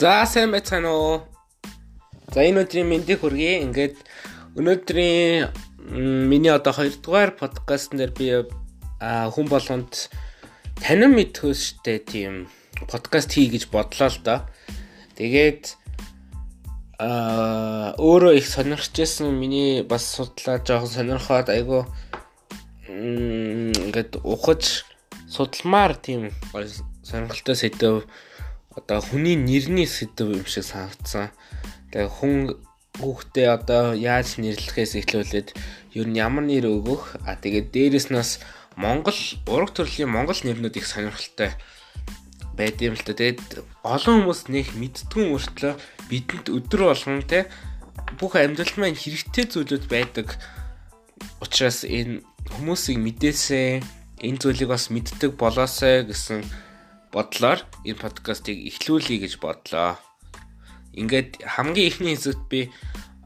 За сайн байцгаана уу. За энэ өдрийн мэндийг хүргэе. Ингээд өнөөдрийн миний одоо 2 дугаар подкаст дээр би хүн болгонд танин мэдхөөстэй тийм подкаст хий гэж бодлоо л доо. Тэгээд аа өөрөө их сонирхчихсэн миний бас судлаа жоохон сонирхоод айгу ингээд ухаж судалмаар тийм сонирхолтой сэдв одоо хүний нэрний сэдв юм шиг санагдсан. Тэгээ хүн хүүхдээ одоо яаж нэрлэхээс эхлүүлээд ер нь ямар нэр өгөх а тэгээд дээрэс нас Монгол ураг төрлийн монгол нэрнүүд их сонирхолтой байд юм л та. Тэгээд олон хүмүүс нэг мэдтгүн өртлөө бидэнд өдөр болгон те бүх амьдрал маань хэрэгтэй зүйлүүд байдаг. Учираас энэ хүмүүсийг мэдээсээ энэ зүйлийг бас мэддэг болоосай гэсэн бодлоор энэ подкастыг эхлүүлье гэж бодлоо. Ингээд хамгийн ихний хэсэгт би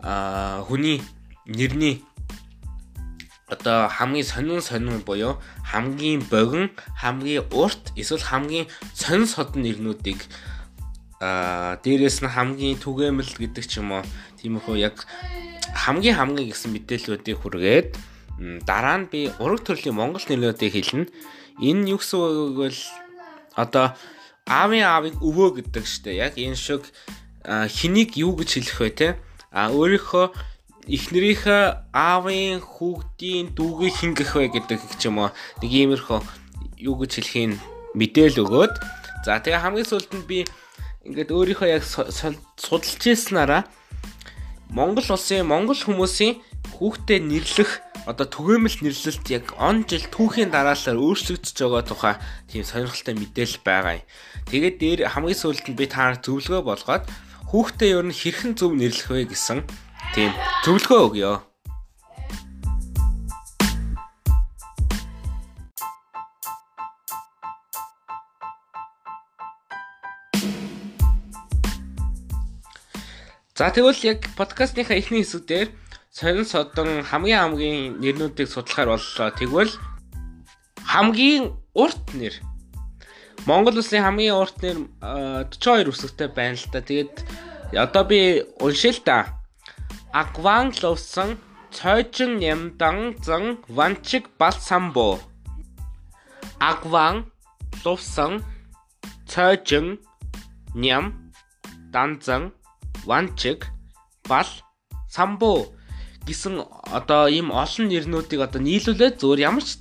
а хүний нэрний одоо хамгийн сонин сонин буюу хамгийн богин, хамгийн урт эсвэл хамгийн сонин содон нэрнүүдийг а дээрэс нь хамгийн түгээмэл гэдэг ч юм уу тиймэрхүү яг хамгийн хамгийн гэсэн мэдээллүүдийг хүргээд дараа нь би ураг төрлийн монгол нэрнүүдийг хэлнэ. Энэ юу гэсэн үг вэ? Одоо аавын аавыг өвөө гэдэг штэ. Яг энэ шиг хэнийг юу гэж хэлэх вэ те? А өөрийнхөө эхнэрийнхээ аавын хүүхдийн дүүгийг хин гэх вэ гэдэг ч юм уу. Нэг иймэрхүү юу гэж хэлхийн мэдээл өгөөд. За тэгээ хамгийн сүүлд нь би ингээд өөрийнхөө яг судалж ирсэнараа Монгол улсын монгол хүмүүсийн хүүхдэд нэрлэх одоо түгээмэл нэрлэлт яг он жил түүхийн дараалал өөрчлөгдөж байгаа тухай тийм сонирхолтой мэдээлэл байгаа юм. Тэгээд дээр хамгийн сүүлд нь би таар зөвлөгөө болгоод хүүхдээ ер нь хэрхэн зөв нэрлэх вэ гэсэн тийм зөвлөгөө өгье. За тэгвэл яг подкастныхаа эхний хэсэг дээр сонин содон хамгийн хамгийн нэрнүүдийг судлахаар боллоо. Тэгвэл хамгийн урт нэр Монгол улсын хамгийн урт нэр 42 үсэгтэй байна л да. Тэгээд одоо би уншил та. Агван ловсон цойжин нямдан зан ванчиг бал самбо. Агван ловсон цойжин ням данзан Ванчиг, Бал, Самбу гэсэн одоо ийм олон нэрнүүдийг одоо нийлүүлээд зөвөр ямар ч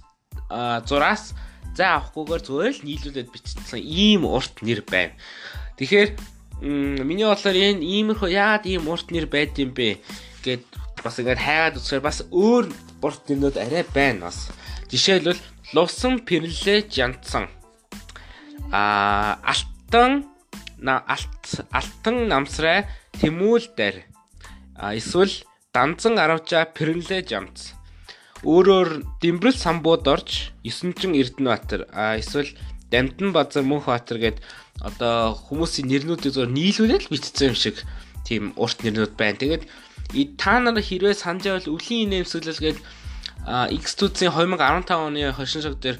зураас зай авахгүйгээр зөвөр л нийлүүлээд бичсэн ийм урт нэр байна. Тэгэхээр миний бодлоор энэ иймэрхүү яагаад ийм урт нэр байд юм бэ гэд бас ингээд хайгаад үзэхээр бас өөр урт нэрнүүд арай байна бас. Жишээлбэл Лувсан Пэрлэ Жантсан а Алтан алт алтан намсрай Тэмүүлдэр эсвэл Данзан Аравжа Пэрлэж амц. Өөрөөр Дэмбэрэл самбууд орж 9чин Эрдэнэбаатар эсвэл Дамтан Базар Мөнхбаатар гээд одоо хүмүүсийн нэрнүүдийг зөв нийлүүлээд бичсэн юм шиг тийм урт нэрнүүд байна. Тэгээд та нар хэрвээ санаж байвал өвлийн нэмсэглэл гээд X2-ийн 2015 оны хошин шог дээр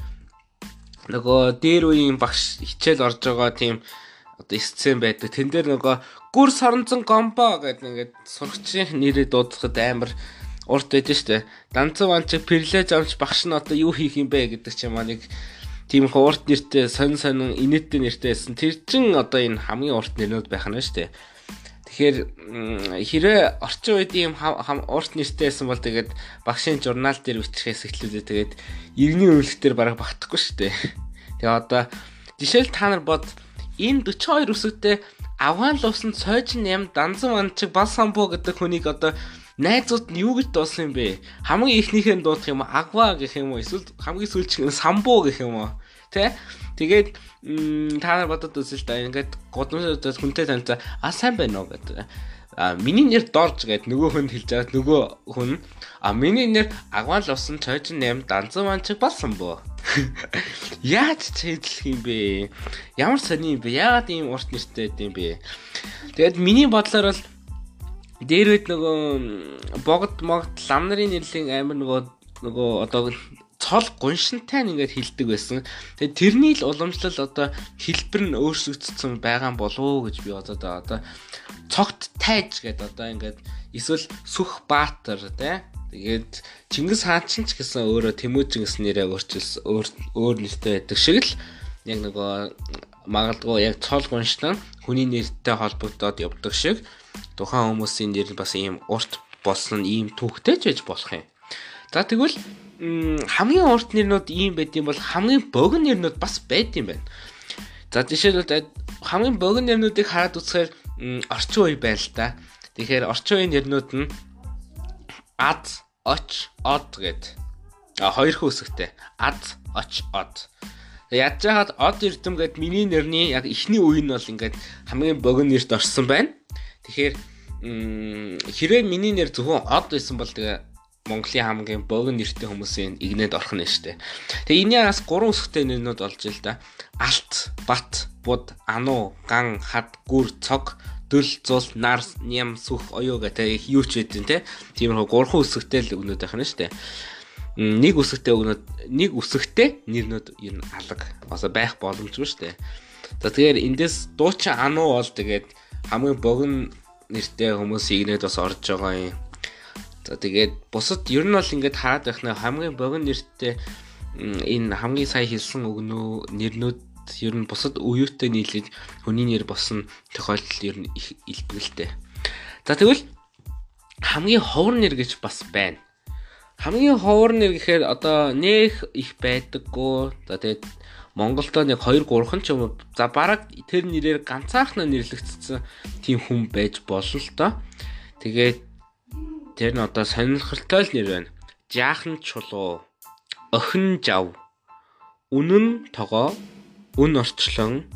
нөгөө дээр үеийн багш хичээл орж байгаа тийм одоо сцен байдаг. Тэн дээр нөгөө гүр соронзон гомбо гэдэг ингээд сурагчийн нэрээ дуудахад амар урт шүү дээ. Данцан ванч перлэж амч багш нь одоо юу хийх юм бэ гэдэг ч юм аа нэг тийм их урт нэртэй сонин сонин инээдтэй нэртэй байсан. Тэр чин одоо энэ хамгийн урт нэрнүүд байх нь дээ. Тэгэхээр хэрэг орчин үед ийм урт нэртэй байсан бол тэгээд багшийн журнал дээр бичихээс эхлүүлээ тэгээд иргэний үйлчлэлээр бараг багтахгүй дээ. Тэгээ одоо жишээл та нар бод энэ 42 үсэгтэй авгаан луусан цойжин ям данзан ванчиг бал самбуу гэдэг хүнийг одоо найзууд нь юу гэж дуусан юм бэ? Хамгийн ихнийхээ дуудах юм агва гэх юм уу? Эсвэл хамгийн сүүлчийн самбуу гэх юм уу? Тэ? Тэгээд та нар бодод үзэл та ингээд годамжууд хүнтэй танилцаа а сайн байна уу гэдэг. А миний нэр дорж гэд нөгөө хүн хэлж байгаа нөгөө хүн а миний нэр агван л усан цойжин 8 данзан ванчиг болсон бөө. Яаж чэдлэх юм бэ? Ямар сони юм бэ? Яагаад ийм урт нэртэй юм бэ? Тэгээд миний бодлоор бол дээр үед нөгөө богд могд лам нарын нэрлэлийн амир нөгөө нөгөө одоо цол гуншинтай нь ингээд хилдэг байсан. Тэгээ тэрний л уламжлал одоо хэлбэр нь өөрчлөгдсөн байгаа болов гэж би байгаа. Одоо цогт тайж гэдэг одоо ингээд эсвэл сүх баатар тий Тэгээд Чингис хаан ч гэсэн өөрөө Тэмүүжингс нэрээ өөрчилсөн өөр өөр нэртэй байдаг шиг л яг нөгөө магадгүй яг цол гуншлан хүний нэртэй холбогдоод явдаг шиг тухайн хүмүүсийн нэр бас ийм урт болсон ийм түүхтэй ч байж болох юм. За тэгвэл хамгийн урт нэрнүүд ийм байд юм бол хамгийн богино нэрнүүд бас байд юм байна. За жишээлбэл хамгийн богино нэрнүүдийг хараад үзэхээр орчин үе байна л да. Тэгэхээр орчин үеийн нэрнүүд нь ад, оч, од гэд. А хоёр хөөсгтэй. Ад, оч, од. Ядж хаад од эрдэм гэд миний нэрний яг ихний үе нь бол ингээд хамгийн богино нэрт орсон байна. Тэгэхээр хэрвээ миний нэр зөвхөн од байсан бол тэгээ Монголын хамгийн богино нэртэй хүмүүсийн игнэд орох нь штэ. Тэгээ энэний бас гурван үсгтэй нэрнүүд болж ил да. Алт, бат, буд, ану, ган, хад, гүр, цог, дөл, зул, нар, ням, сүх, оюу гэдэг юу ч байдэн те. Тиймэрхүү гурван үсгтэй л өгнөд байх нь штэ. Нэг үсгтэй өгнөд нэг үсгтэй нэрнүүд ер нь алга. Осо байх боломжгүй штэ. За тэгэхээр эндээс дуучин ану бол тэгээд хамгийн богино нэртэй хүмүүсийн игнэд бас орж байгаа юм За тэгээд бусад ер нь бол ингээд хараад байх нэ хамгийн богино нэртэй энэ хамгийн сайн хэлсэн өгнөө нэрнүүд ер нь бусад үеүтэй нийлээд хүний нэр босон тохиолдол ер нь их илбгэлтэй. За тэгвэл хамгийн ховор нэр гэж бас байна. Хамгийн ховор нэр гэхээр одоо нэх их байдаггүй. За тэгээд Монголдо нэг 2 3хан ч юм уу за бараг тэр нэрээр ганцаархнаа нэрлэгдсэн тийм хүн байж болно л доо. Тэгээд Тэр нь одоо сонирхолтой л нэр байна. Жаахан чулуу, охин жав, үнэн тогоо, үн орчлон,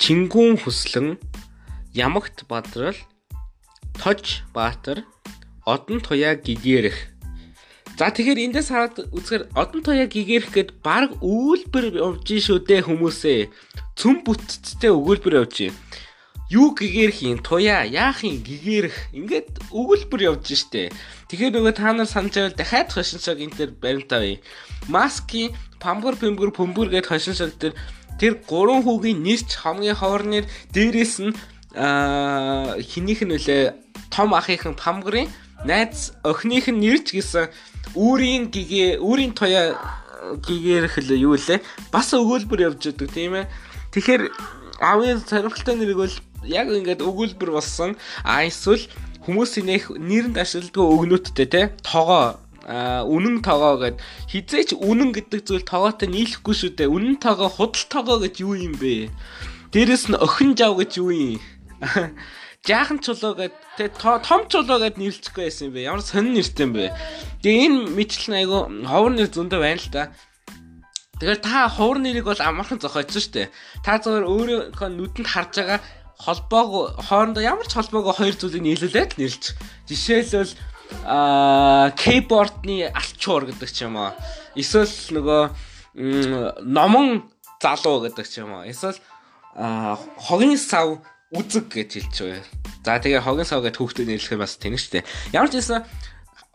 чингүүн хүслэн, ямагт бадрал, тож баатар, одон туяа гигэрэх. За тэгэхээр эндээс хараад үзэхээр одон туяа гигэрэх гэд баг өгүүлбэр явж шүү дээ хүмүүсээ. Цүм бүтцтэй өгүүлбэр явж юу гэгэрх юм туяа яах юм гэгэрх. Ингээд өгүүлбэр явж штэ. Тэгэхээр нөгөө та нар санаж байвал дахиад хошин шог энэ төр баримтаа бай маски памгар пэмгэр пөмбөр гэд хошин шог төр тэр гурван хүүгийн нэрч хамгийн хоорнэр дээрээс нь хинийх нь үлээ том ахийнхан памгарын найз охиных нь нэрч гэсэн үүрийн гэгээ үүрийн туяа гэгэрх л юу лээ бас өгүүлбэр явж байдаг тийм ээ. Тэгэхээр аавын сонирхолтой нэрийг бол яг ингээд өгүүлбэр болсон. А эсвэл хүмүүсийн нэрэнд ашигладаг өгнөттэй те тоогоо үнэн тоогоо гэд хизээч үнэн гэдэг зүйл тоогоотой нийлэхгүй шүү дээ. Үнэн тоогоо худал тоогоо гэж юу юм бэ? Дээрэс нь охин жав гэж юу юм? Жаахан чулуу гэд тэ том чулуу гэд нэрлчихгүй байсан юм бэ? Ямар сонин нэртэй юм бэ? Тэгээ энэ мэтлэн айгу ховор нэр зөндөө байна л да. Тэгэхээр та ховор нэрийг бол амархан зохиоч шүү дээ. Та зөвөр өөрийнхөө нүдэнд харж байгаа холбоог хоорондоо ямар ч холбоог хоёр зүйлийг нийлүүлээд нэрлж. Жишээлбэл аа кейбордны алчуур гэдэг ч юм уу. Эсвэл нөгөө номон залуу гэдэг ч юм уу. Эсвэл хогийн сав үзэг гэж хэлж байгаа. За тэгээ хогийн сав гэдэг хүүхдэд нэрлэх бас тэнэг штэ. Ямар ч байсан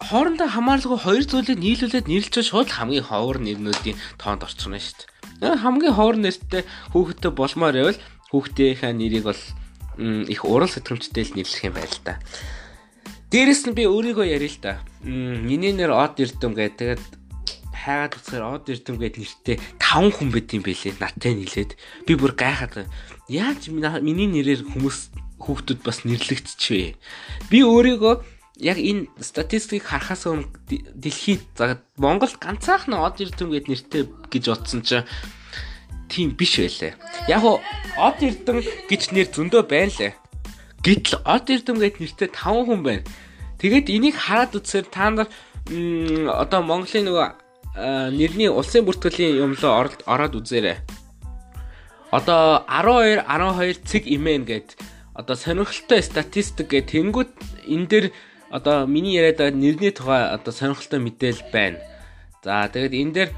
хоорондоо хамаарлаггүй хоёр зүйлийг нийлүүлээд нэрлж шууд хамгийн ховор нэрнүүдийн тоонд орчихно штэ. Хамгийн ховор нэртэй хүүхэдтэй болмоор байвал хүүхдийнхээ нэрийг бол их урал сэтгэмжтэй л нэрлэх юм байл та. Дээрэс нь би өөрийгөө яриа л да. Миний нэр Од Эрдэм гэдэг. Тэгээд хайгаад үзэхээр Од Эрдэм гэдэг нэртэй 5 хүн байт юм бэлээ. Наттай нийлээд би бүр гайхаад яаж миний нэрээр хүмүүс хүүхдүүд бас нэрлэгдчихвэ. Би өөрийгөө яг энэ статистикийг харахаас өмнө дэлхийд Монголд ганцаархан Од Эрдэм гэдэг нэртэй гэж бодсон чинь тийм биш байлаа. Яг уу од эрдэм гэж нэр зөндөө байна лээ. Гэтэл од эрдэм гэж нэртэй 5 хүн байна. Тэгээд энийг хараад үзсээр та нар одоо Монголын нөгөө нэрний улсын бүртгэлийн юмлоо ороод үзээрэй. Одоо 12 12 цэг имэн гэд одоо сонирхолтой статистик гэх тэнгууд энэ дээр одоо миний яриад байгаа нэрний тухай одоо сонирхолтой мэдээлэл байна. За тэгээд энэ дээр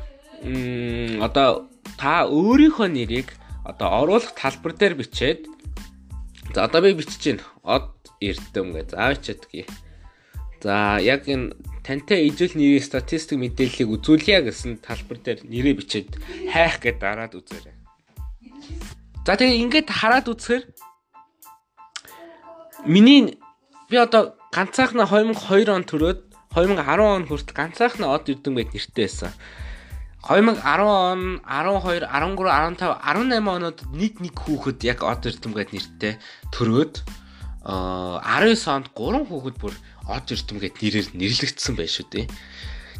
одоо та өөрийнхөө нэрийг одоо оруулах талбар дээр бичээд за одоо би бичиж байна. Од эрдэм гэж заавчаадгий. За яг энэ тантай ижил нэрийн статистик мэдээллийг үзүүлье гэсэн талбар дээр нэрээ бичээд хайх гэдээ дараад үзээрэй. За тэгээ ингээд хараад үзэхээр миний би одоо ганцаархнаа 2002 он төрөөд 2010 он хүртэл ганцаархнаа од эрдэм байд нэртэй байсан. 2010 он, 12, 13, 15, 18 оноод нэг нэг хүүхэд яг од эрдэм байд нэртэй төрөөд 19 онд 3 хүүхэд бүр од эрдэмгээд нэрээр нэрлэгдсэн байх шүү дээ.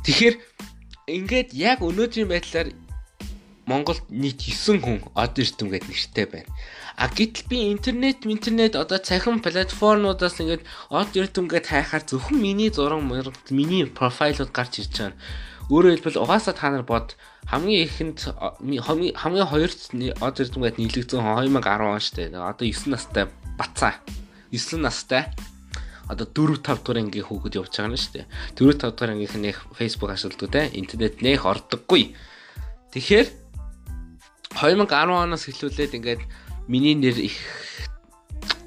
Тэгэхээр ингээд яг өнөөдрийн байдлаар Монголд нийт 9 хүн од эрдэмгээд нэртэй байна. А гэтэл би интернет, интернет одоо цахим платформудаас ингээд од эрдэмгээд хайхаар зөвхөн миний зураг, миний профайлууд гарч ирж байгаа. Өөрөөр хэлбэл угаасаа та нар бод хамгийн ихэнд хамгийн хоёрт од эрдэмгээд нийлэгдсэн 2010 он шүү дээ. Одоо 9 настай бацаа 9 настай одоо 4 5 дугаар ангийн хүүхэд явж байгаа нь шүү дээ. 4 5 дугаар ангийнх нь Facebook ашигладаг те интернет нэх ордоггүй. Тэгэхээр 2010 оноос эхлүүлээд ингээд миний нэр их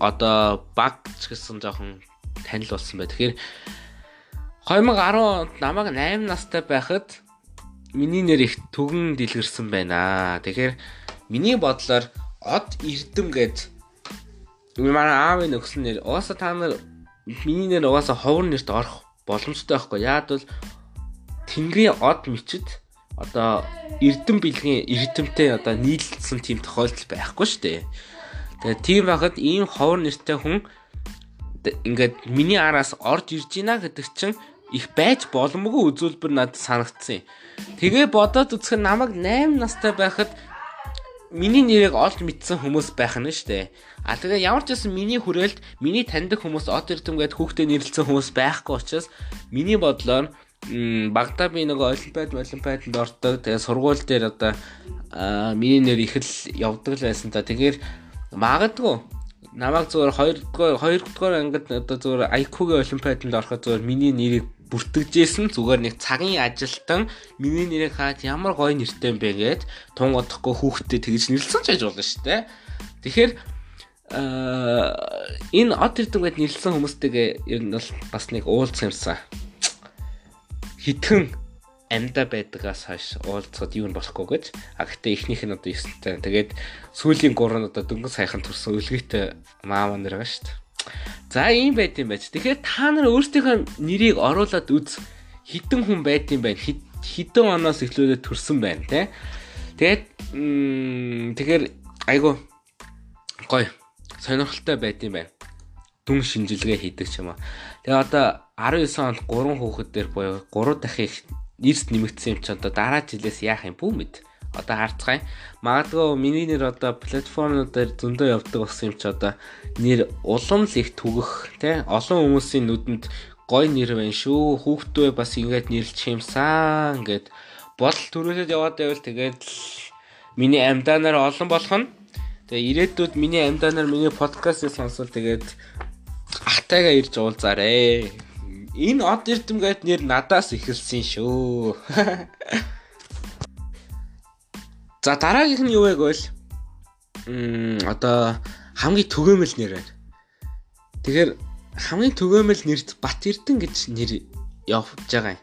одоо баг ч гэсэн жоохон танил болсон бай. Тэгэхээр 2010 онд намайг 8 настай байхад миний нэр их түгэн дэлгэрсэн байна. Тэгэхээр миний бодлоор од эрдэм гэж манай аавын өгсөн нэр угаасаа та нар миний нэр угаасаа ховор нэрт орох боломжтой байхгүй. Яад бол Тэнгэрийн од мичид одоо эрдэм бэлгийн эрдэмтэй одоо нийлэлсэн тийм тохиолдол байхгүй шүү дээ. Тэгээ тийм байхад ийм ховор нэртэй хүн ингээд миний араас орж ирж гинэ гэдэг чинь их байж боломгүй үзүүлбэр надад санагдсан юм. Тэгээ бодоод үзэхэд намайг 8 настай байхад миний нэрийг олж мэдсэн хүмүүс байх нь дээ. А тэгээ ямар ч байсан миний хүрээлт миний таньдаг хүмүүс од эрдэм гээд хүүхдээ нэрлэлсэн хүмүүс байхгүй учраас миний бодлоор багада би нөгөө олимпиад олимпиаданд ордог. Тэгээ сургууль дээр одоо миний нэр их л явдаг л байсан та. Тэгэхээр магадгүй намайг зүгээр 2 дугаар 2 дугаар ангид одоо зүгээр IQ-гийн олимпиаданд ороход зүгээр миний нэрийг бүртгэжсэн зүгээр нэг цагийн ажилтан миний нэрийг хаад ямар гоё нэртэй юм бэ гэд тун одохгүй хүүхдэд тэгж нэрлсэн ч байж болно шүү дээ. Тэгэхээр энэ од эрдэмгэд нэрлсэн хүмүүстэйгээ ер нь бол бас нэг уулзсан юмсан. Хитгэн амьда байдагаас хойш уулзахад юу нь болохгүй гэж. А гэхдээ эхнийх нь одоо 9 таа. Тэгээд сүүлийн 3 нь одоо дөнгөж сайхан төрсөн үлгийтэй маа маань нэр байгаа шүү дээ. За ийм байт юм байж. Тэгэхээр та нар өөрсдийнхөө нэрийг оруулаад үз. Хитэн хүн байт юм байна. Хитэн оноос эхлүүлээд төрсэн байна те. Тэгээд тэгэхээр айгу гоё сонирхолтой байт юм байна. Дүн шинжилгээ хийдэг ч юм аа. Тэгээ одоо 19 онд 3 хүүхэд дээр буюу 3 дахин эрс нэмэгдсэн юм чи одоо дараа жилээс яах юм бүү мэд одоо харцгаая. Магадгүй миний нэр одоо платформудаар зөндөө явдаг болсон юм чи одоо нэр улам л их түгэх тий олон хүмүүсийн нүдэнд гой нэр байна шүү. Хүүхдөө бас ингээд нэрлж юмсан гэд бодол төрөөсөд яваад байвал тэгээд миний амьдаанаар олон болох нь тэгээ ирээдүйд миний амьдаанаар миний подкастыг сонсвол тэгээд ахтайгаа ирж уулзаарэ. Энэ од эрдэмгээд нэр надаас эхэлсэн шүү. За дараагийнх нь юу вэ гэвэл м одоо хамгийн төгөөмөл нэр байна. Тэгэхээр хамгийн төгөөмөл нэрд Бат Эрдэн гэж нэр явж байгаа юм.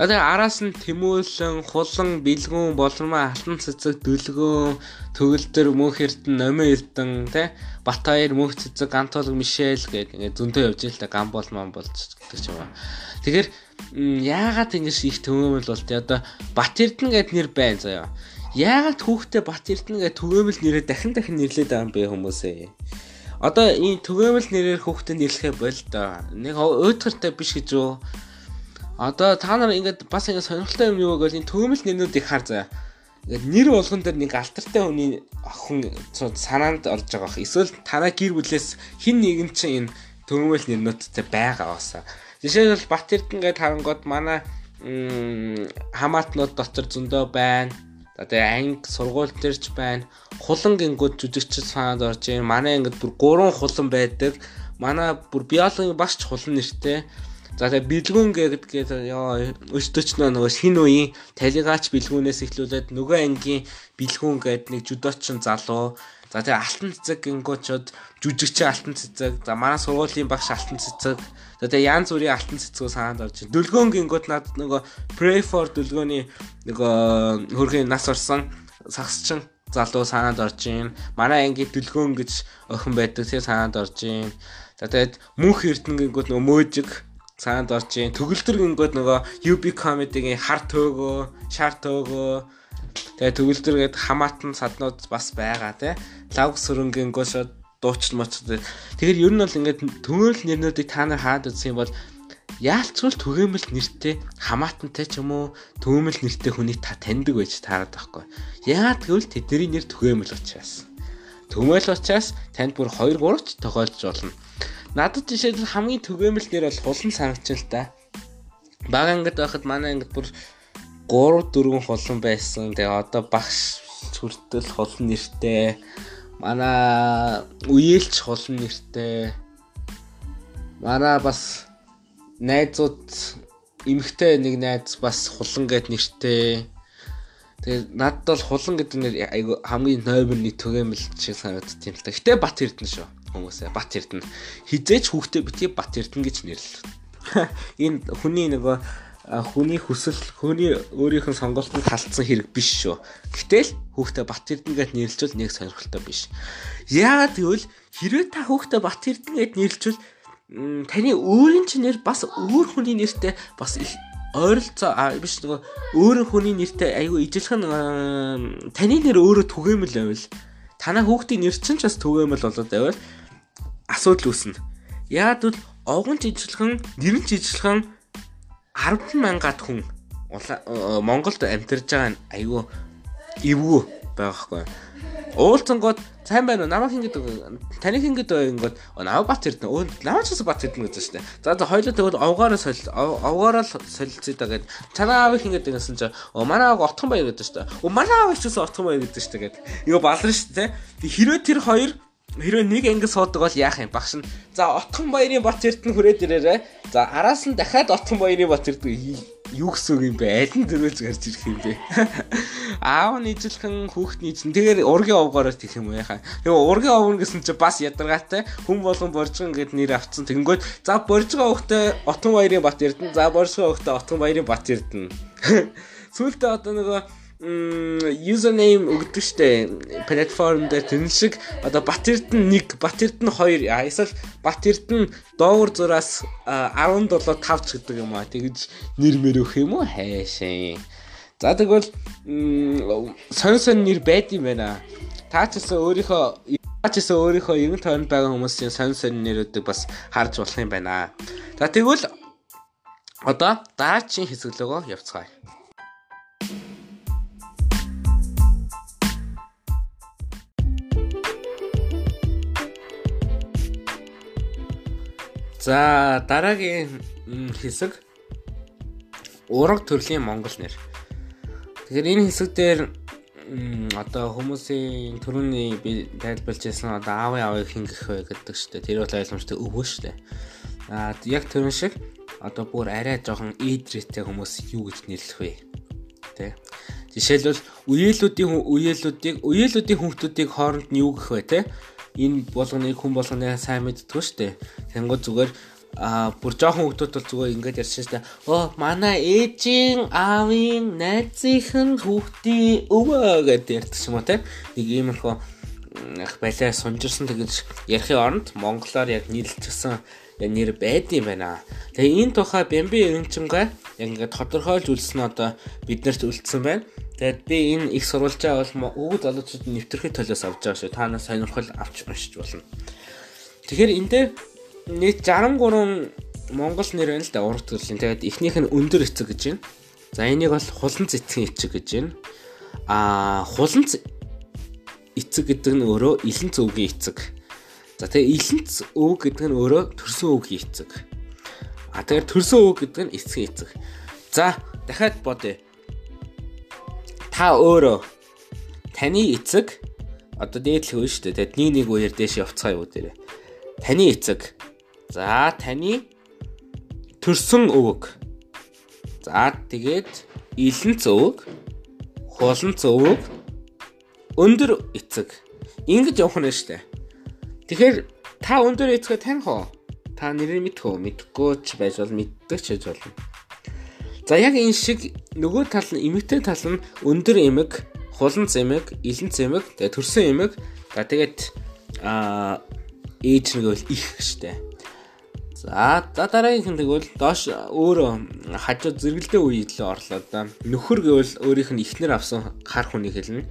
За тэгээ араас нь Тэмүүлэн, Хулан, Бэлгүүн, Болормоо, Алтан цэцэг, Дөлгөөн, Төгөлдөр, Мөнх Эрдэн, Номын Эрдэн, тэ Батаяр, Мөнх цэцэг, Гантолог, Мишель гэдэг ингээд зөндөө явж байгаа л та Гамбол ман болж гэдэг ч юм аа. Тэгэхээр яагаад ингэж их төгөөмөл бол тэ одоо Бат Эрдэнэ гэд нэр байна заяа. Яагаад хүүхдээ Бат Эрдэнэ гэд төгөөмөл нэрээ дахин дахин нэрлээд байгаа юм бэ хүмүүсээ. Одоо энэ төгөөмөл нэрээр хүүхдээ нэрлэхэ бол да. Нэг өөдгөртэй биш гэж юу? Одоо та нар ингээд бас ингэ сонирхолтой юм юу гэвэл энэ төгөөмөл нэрнүүд их хар заяа. Ингээд нэр болгон дээр нэг алтартай хүний охин санаанд орж байгаа. Эсвэл танаа гэр бүлээс хин нэгэн чинь энэ төгөөмөл нэрнүүдтэй байгаа басаа. Жишээлбэл Бат Эрдэнэ гээд харангууд манай хамаатнууд дотор зөндөө байна. За тэгээ анги сургууль төрч байна. Хулан гингүүд жүжигч санаад орж байна. Манай ангид бүр 3 хулан байдаг. Манай бүр биологийн багш хулан нэртэй. За тэгээ бэлгүүн гэдгээд ёо өчтөч нөгөө хин үеийн талигаач бэлгүүнээс эхлүүлээд нөгөө ангийн бэлгүүн гээд нэг жүдочин залуу. За тэгээ алтан цэцэг гингуучуд жүжигчин алтан цэцэг. За манай сургуулийн багш алтан цэцэг. За тэгээ янз бүрийн алтан цэцгөө санаанд орж байна. Дүлгөөн гингууд над нөгөө Pray for дүлгөөний нөгөө хөргийн нас орсон сагсчин залуу санаанд орж байна. Манай анги дүлгөөн гэж охин байдаг. Тэр санаанд орж байна. За тэгээд мөнх эрдэнэ гингууд нөгөө мөөжиг санаанд орж байна. Төгөлдөр гингууд нөгөө UB comedy-гийн хар төөгөө, шар төөгөө Тэгээ төгөлдөр гээд хамаатан саднууд бас байгаа тий. Лав сөрөнгөн гошо дуучин моч. Тэгэхээр ер нь бол ингээд төмөөл нэрнүүдийг та нар хаад үзсэн юм бол яалцвал түгээмэл нэртэй хамаатантай ч юм уу түгээмэл нэртэй хүний та таньдаг байж таарад байхгүй. Яагаад гэвэл тэдний нэр түгээмэл учраас. Түгээмэл учраас танд бүр 2 3 ч тохиолж болно. Надад жишээлбэл хамгийн түгээмэл нэр бол хулан санагч л да. Бага ангид байхад манай ангид бүр 3 4 холон байсан. Тэгээ одоо багш хүртэл холон нэртэй. Манай үеэлч холон нэртэй. Манай бас найзууд эмэгтэй нэг найз бас хулан гэд нэртэй. Тэгээ надад бол хулан гэдэг нэр айгу хамгийн номерны түгээмэл шиг санагддаг юм л та. Гэтэ Бат Эрдэнэ шүү хүмүүсээ Бат Эрдэнэ. Хизээч хүүхдээ бити Бат Эрдэнэ гэж нэрлэв. Энэ хүний нөгөө хүний хүсэл хүний өөрийнх нь сонголтод халдсан хэрэг биш шүү. Гэтэл хүүхдээ Бат Эрдэнэгээд нэрлжүүл нэг сонирхолтой биш. Яагаад гэвэл хэрвээ та хүүхдээ Бат Эрдэнэгээд нэрлжүүл таны өөрийн чинь нэр бас өөр хүний нэртэй бас их ойролцоо биш нөгөө өөр хүний нэртэй айгүй ижилхэн таны нэр өөрөө түгээмэл байвал танаа хүүхдийн нэр чинь ч бас түгээмэл болоод байвал асуудал үүснэ. Яагаад бол овгон жижиглхэн нэр нь жижиглхэн 10 мянгаад хүн Монголд амьдарч байгаа нь айгүй эвгүй байгаа хгүй. Уулзангууд сайн байна уу? Намаа хин гэдэг таны хин гэдэг ингэод намаа бат ирдэн. Өө намаа ч гэсэн бат ирдэн гэж штэ. За за хоёлоо тэгвэл овгоороо солил овгоороо солилцъя да гэд. Танаа аав хин гэдэг гэсэн чи оо манай аав отхон баяр гэдэг штэ. Оо манай аав ч гэсэн отхон баяр гэдэг штэ гэд. Иго баларна штэ. Хэрвээ тэр хоёр Хэрвээ нэг анги суудаг бол яах юм багш нь. За Отхон баярын бат эрдэнэ хүрээд ирээрээ. За араас нь дахиад Отхон баярын бат эрдэнэ юу гэсэн үг юм бэ? Аль нь дөрвөөс гарч ирэх юм бэ? Аав нь ижилхэн хүүхд нь ижин. Тэгэхээр ургийн овгоороос тийх юм яхаа. Тэгээ ургийн овгор гэсэн чи бас ядаргаатай хүн болгон боржгон гэд нэр авцсан. Тэнгүүд за боржгоо хөхтэй Отхон баярын бат эрдэнэ. За боржгоо хөхтэй Отхон баярын бат эрдэнэ. Сүүлдээ одоо нөгөө username өгдөг штэ платформ дээр тэн шиг одоо Батэрдэн 1, Батэрдэн 2 эсвэл Батэрдэн доогуур зураас 17 5 ч гэдэг юм аа тэгж нэр мэр өгөх юм уу хайшаа. За тэгвэл сонь сонь нэр байд юм байна. Та ч гэсэн өөрийнхөө та ч гэсэн өөрийнхөө ерөн тойронд байгаа хүмүүсийн сонь сонь нэрүүдийг бас харж болох юм байна. За тэгвэл одоо дараагийн хэсэг рүү явцгаая. За дараагийн хэсэг ураг төрлийн монгол нэр. Тэгэхээр энэ хэсэг дээр одоо хүмүүсийн төрөний би тайлбарлаж байсан одоо аавын аавыг хингэх вэ гэдэг чтэй тэр бол ойлгомжтой өвөө штэ. Аа яг тэрэн шиг одоо бүр арай жоохон эйдрэтэй хүмүүс юу гэж нэрлэх вэ? Тэ. Жишээлбэл үеэлүүдийн үеэлүүдийг үеэлүүдийн хүмүүсүүдийг хооронд нь юу гэх вэ те? Энэ болгоныг хүн болгоны сайн мэддэггүй шүү дээ. Тэнгууд зүгээр а бүр жоохон хүмүүс бол зүгээр ингэж ярьсан шүү дээ. Оо манай ээжийн аавын найзынхын хүүхдийн өвөө гэдэг ярьдаг юм уу те. Нэг иймэрхүү их балай сунжирсан тэгэж ярихын оронд монголоор яг нийлэлцсэн нэр байд юм байна. Тэгээ энэ тухай Бямби Эренчингаа яг ингээд тодорхойлж үлдсэн одоо биднэрт үлдсэн байна. Тэгээд би энэ их сурвалжаа бол өвөг залуучууд нэвтрэх төлөөс авч байгаа шүү. Та нас сонирхол авч уншиж болно. Тэгэхээр энэ дээр нийт 63 монгол нэр байна л да ураг төрлийн. Тэгээд эхнийх нь өндөр эцэг гэж байна. За энийг бол хулан цэцгийн эцэг гэж байна. Аа хулан эцэг гэдэг нь өөрөө илэн цөвгийн эцэг. За тэгээ илэнц өв гэдэг нь өөрөө төрсөн өвгийн эцэг. А тэгэхээр төрсөн өв гэдэг нь эцгийн эцэг. За дахиад бодъё та өөрөө таны эцэг одоо дээдлэх үе шүү дээ. Тэгэд нэг нэг үеэр дээш явцгаа юу дээрээ. Таны эцэг. За таны төрсөн өвөг. За тэгээд илэн цөвөг, хулан цөвөг, өндөр эцэг. Ингэж явах нь шүү дээ. Тэгэхээр та өндөр эцгээ таних уу? Та нэрийг мэдэх үү? Мэдхгүй ч байж бол мэддэг ч байж болно. За яг энэ шиг нөгөө тал нь эмэгтэй тал нь өндөр эмэг, хулан цэмэг, илэн цэмэг, тэгээ төрсөн эмэг. За тэгээд аа ээж нэг бол их штэ. За за дараагийнх нь тэгвэл доош өөр хажуу зэрэгэлдээ үе илүү орлоо да. Нөхөр гэвэл өөрийнх нь ихнэр авсан хар хүнийг хэлнэ.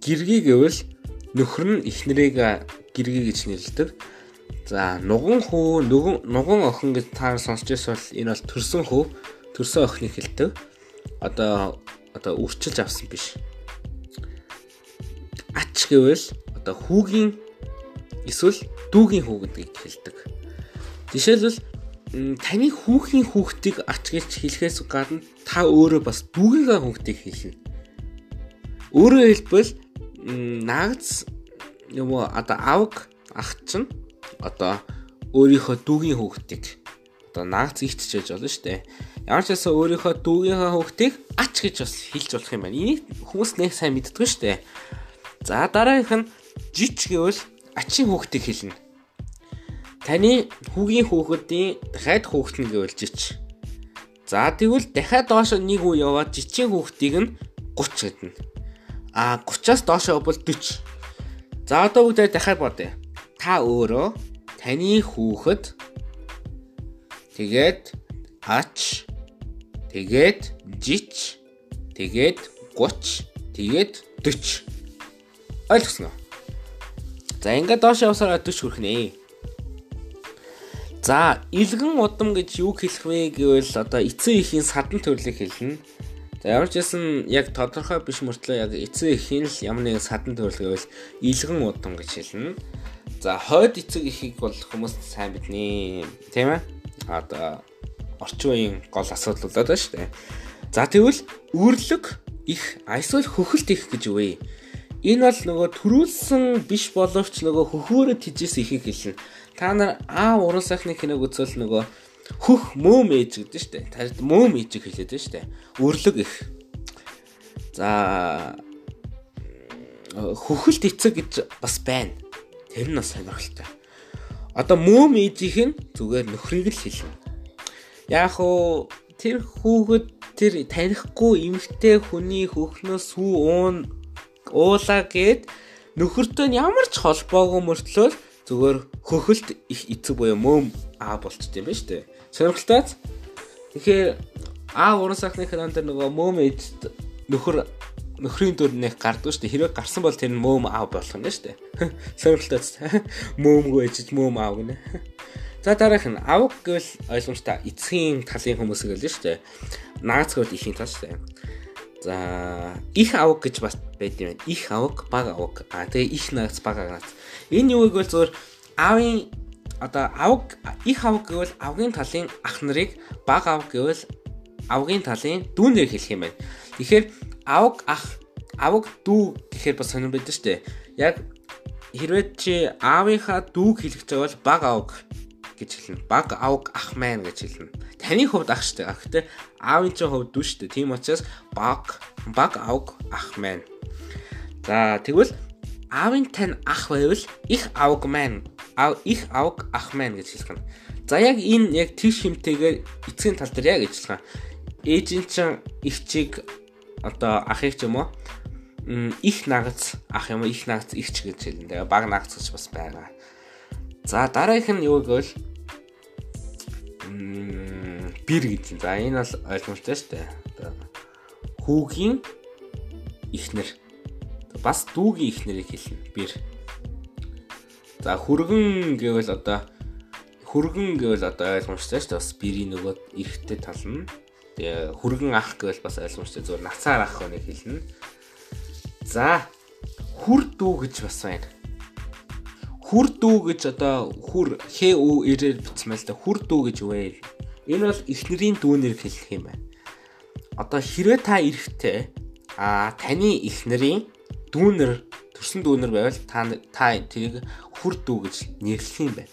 Гэргий гэвэл нөхөр нь ихнэрийг гэргий гэж нэрлэдэг. За нуган хүү нүгэн нуган охин гэж та сонсч байсан бол энэ бол төрсөн хүү төрсөн охиныг хэлдэг. Одоо одоо үрчилж авсан биш. Ач гэвэл одоо хүүгийн эсвэл дүүгийн хүү гэдгийг хэлдэг. Жишээлбэл таны хүүхийн хүүхдийг ач гэж хэлэхээс гадна та өөрөө бас дүүгийнхаа хүүхдийг хэлнэ. Өөрөөр хэлбэл наагц юм уу одоо авг ах чинь одоо өөрийнхөө дүүгийн хүүхдийг одоо наагц ихтж байж болно шүү дээ. Ямар ч байсан өөрийнхөө дүүгийнхаа хүүхдийг ач гэж бас хэлж болох юм байна. Энийг хүмүүс нэг сайн мэддэг шүү дээ. За дараагийнх нь жич гэвэл ачийн хүүхдийг хэлнэ. Таны хүүгийн хүүхдийн дахиад хүүхэд нь гэвэл жич. За тэгвэл дахиад доош нэг үе яваад жичийн хүүхдийг нь 30 гэднэ. А 30-аас доош бол 40. За одоо бүгдээ дахиад бодъё. Та өөрөө таны хүүхэд тэгээд ач тэгээд жич тэгээд 30 тэгээд 40 ойлгосноо. За ингээд доош явсараа 40 хүрэх нэ. За, илгэн удам гэж юу хэлэх вэ гэвэл одоо эцэг эхийн садан төрлийг хэлнэ. За ямар ч байсан яг тодорхой биш мөртлөө яг эцэг эхийн л ямар нэгэн садан төрөл гэвэл илгэн удам гэж хэлнэ. За, хойд эцэг эхийг бол хүмүүс сайн мэднэ. Тийм ээ? Одоо орчин үеийн гол асуудал болоод байна шүү дээ. За тэгвэл үрлэг их эсвэл хөхөлт их гэж үгүй. Энэ бол нөгөө төрүүлсэн биш боловч нөгөө хөхөөрөө тижээс ихийг хэлнэ та нар аа уран сайхны киног үзвэл нөгөө хөх мөөм ээж гэдэг штэ. Тарид мөөм ээж хэлээд штэ. Өрлөг их. За хөхөлт эцэг гэж бас байна. Тэр нь бас сонирхолтой. Одоо мөөм ээжийнх нь зүгээр нөхрийг л хэлнэ. Яг уу тэр хүүхэд тэр танихгүй эмэгтэй хүний хөхнөөс сүү уун уулаа гээд нөхөртөө ямар ч холбоогүй мөртлөө зүгээр хөхөлт их эцэг буюу мөөм аа болчт юм шүү дээ. Сонирхолтой. Тэгэхээр аа уран сахны канон дээр нөгөө мөөм ээж нөхөр нөхрийн дүр нэг гардаг дээ. Хэрвээ гарсан бол тэр нь мөөм аа болох шүү дээ. Сонирхолтой. Мөөмгүй ээжж мөөм аа гинэ. За дараах нь авг гэвэл ойлгомжтой эцгийн талын хүмүүс гэлээ шүү дээ. Наац гэвэл ихийн тал шүү дээ. За их авг гэж бас байд юм. Их авг, баг авг. А тэгээ их наац, баг наац. Энэ юу гэвэл зөвөр аавын одоо авг их авг гэвэл авгийн талын ах нарыг баг авг гэвэл авгийн талын дүүнээр хэлэх юм байна. Тэгэхээр авг ах авг дүү гэхээр бас сонирн байдаг шүү дээ. Яг хэрвээ чи аавынхаа дүүг хэлэх гэж бол баг авг гэж хэлнэ. Баг авг ах маань гэж хэлнэ. Таны хувьд ах дээ. Гэхдээ аавын чинь хувьд дүү дээ. Тийм учраас баг баг авг ах маань. За тэгвэл аавын тань ах байвал их авг маань аав их авг ах маань гэж хэлэх юм. За яг энэ яг тийш хэмтэйгээр эцгийн тал дээр яг ажиллах. Ээжийн чин их чиг одоо ахыг ч юм уу их нагац ах юм уу их нагац ихч гэж хэлнэ. Тэгээ баг нагац гэж бас байгаа. За дараагийнх нь юу гэвэл бэр гэж. За энэ бол ойлгомжтой шүү дээ. Одоо хүүгийн ихнэр бас дүүгийн их нэрийг хэлнэ. Бэр. За хүргэн гэвэл одоо хүргэн гэвэл одоо ойлгомжтой шүү дээ. Бас бэрийн нөгөө эрэгтэй тал нь. Тэгээ хүргэн ах гэвэл бас ойлгомжтой зөв нацаар ах хүнийг хэлнэ. За хүр дүү гэж бас байна. Хүр дүү гэж одоо хүр хэ ү ирээр бичмэл та хүр дүү гэж үвэ. Энэ бол эхнэрийн дүүнэр хэлэх юм байна. Одоо хэрвээ та эрэхтэй а таны эхнэрийн дүүнер төрсөн дүүнер байвал та та тэрийг хүр дүү гэж нэрлэх юм байна.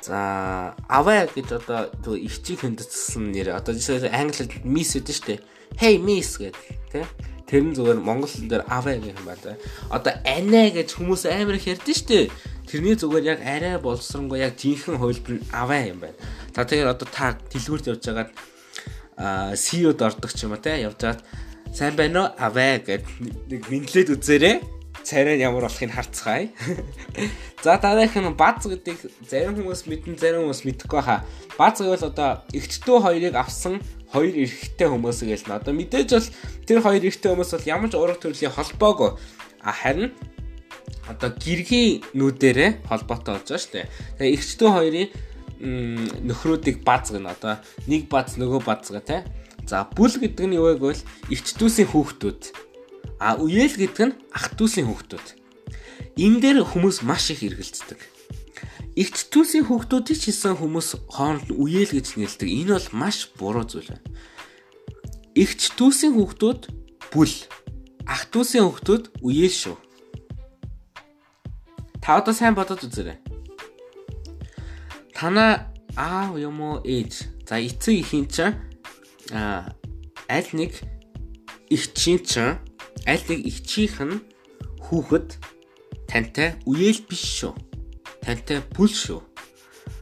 За аваа гэж одоо зөв ихчийг хөндөцсөн нэр одоо жишээ англиар miss гэдэг шүү дээ. Hey miss гэдэг тий. Тэр нь зүгээр монгол дээр аваа гэх юм байна. Одоо анаа гэж хүмүүс амар их ярьдэн штэ. Тэрний зүгээр яг арай боловсронгоо яг жинхэнэ нь аваа юм байна. За тэгэхээр одоо та дэлгүүрт явж байгаад аа CEO-д ордог ч юм уу те явж байгаад сайн байна уу аваа гэд нэг мэдлээд үзээрэй царай нь ямар болохыг харцгаая. За дараагийн бац гэдэг зарим хүмүүс мэдэн зарим хүмүүс мэдэхгүй хаа. Бац гэвэл одоо эгчтүү хоёрыг авсан хоёр эрэгтэй хүмүүс гээл. Одоо мэдээж бол тэр хоёр эрэгтэй хүмүүс бол ямар ч ураг төрлийн холбоогүй. Харин одоо гэргийн нүүдэрээ холбоотой болж байгаа шүү дээ. Тэгээ эгчтүү хоёрын нөхрүүдийг бац гэнэ. Одоо нэг бац нөгөө бац гэ тэ. За бүл гэдэг нь юу вэ гэвэл эгчтүүсийн хүүхдүүд А үеэл гэдэг нь ах дүүсийн хүүхдүүд. Энэ дээр хүмүүс маш их эргэлздэг. Игч түүсийн хүүхдүүдийг ч хийсэн хүмүүс хооронд үеэл гэж нэлдэг. Энэ бол маш буруу зүйл байна. Игч түүсийн хүүхдүүд бүл, ах дүүсийн хүүхдүүд үеэл шүү. Та одоо сайн бодоод үзээрэй. Танаа аав юм уу ээж. За эцэг ихийн чинь а аль нэг ихчийн чинь аль нэг ихчийнх нь хүүхэд тантай үеэл биш шүү. Тантай бүл шүү.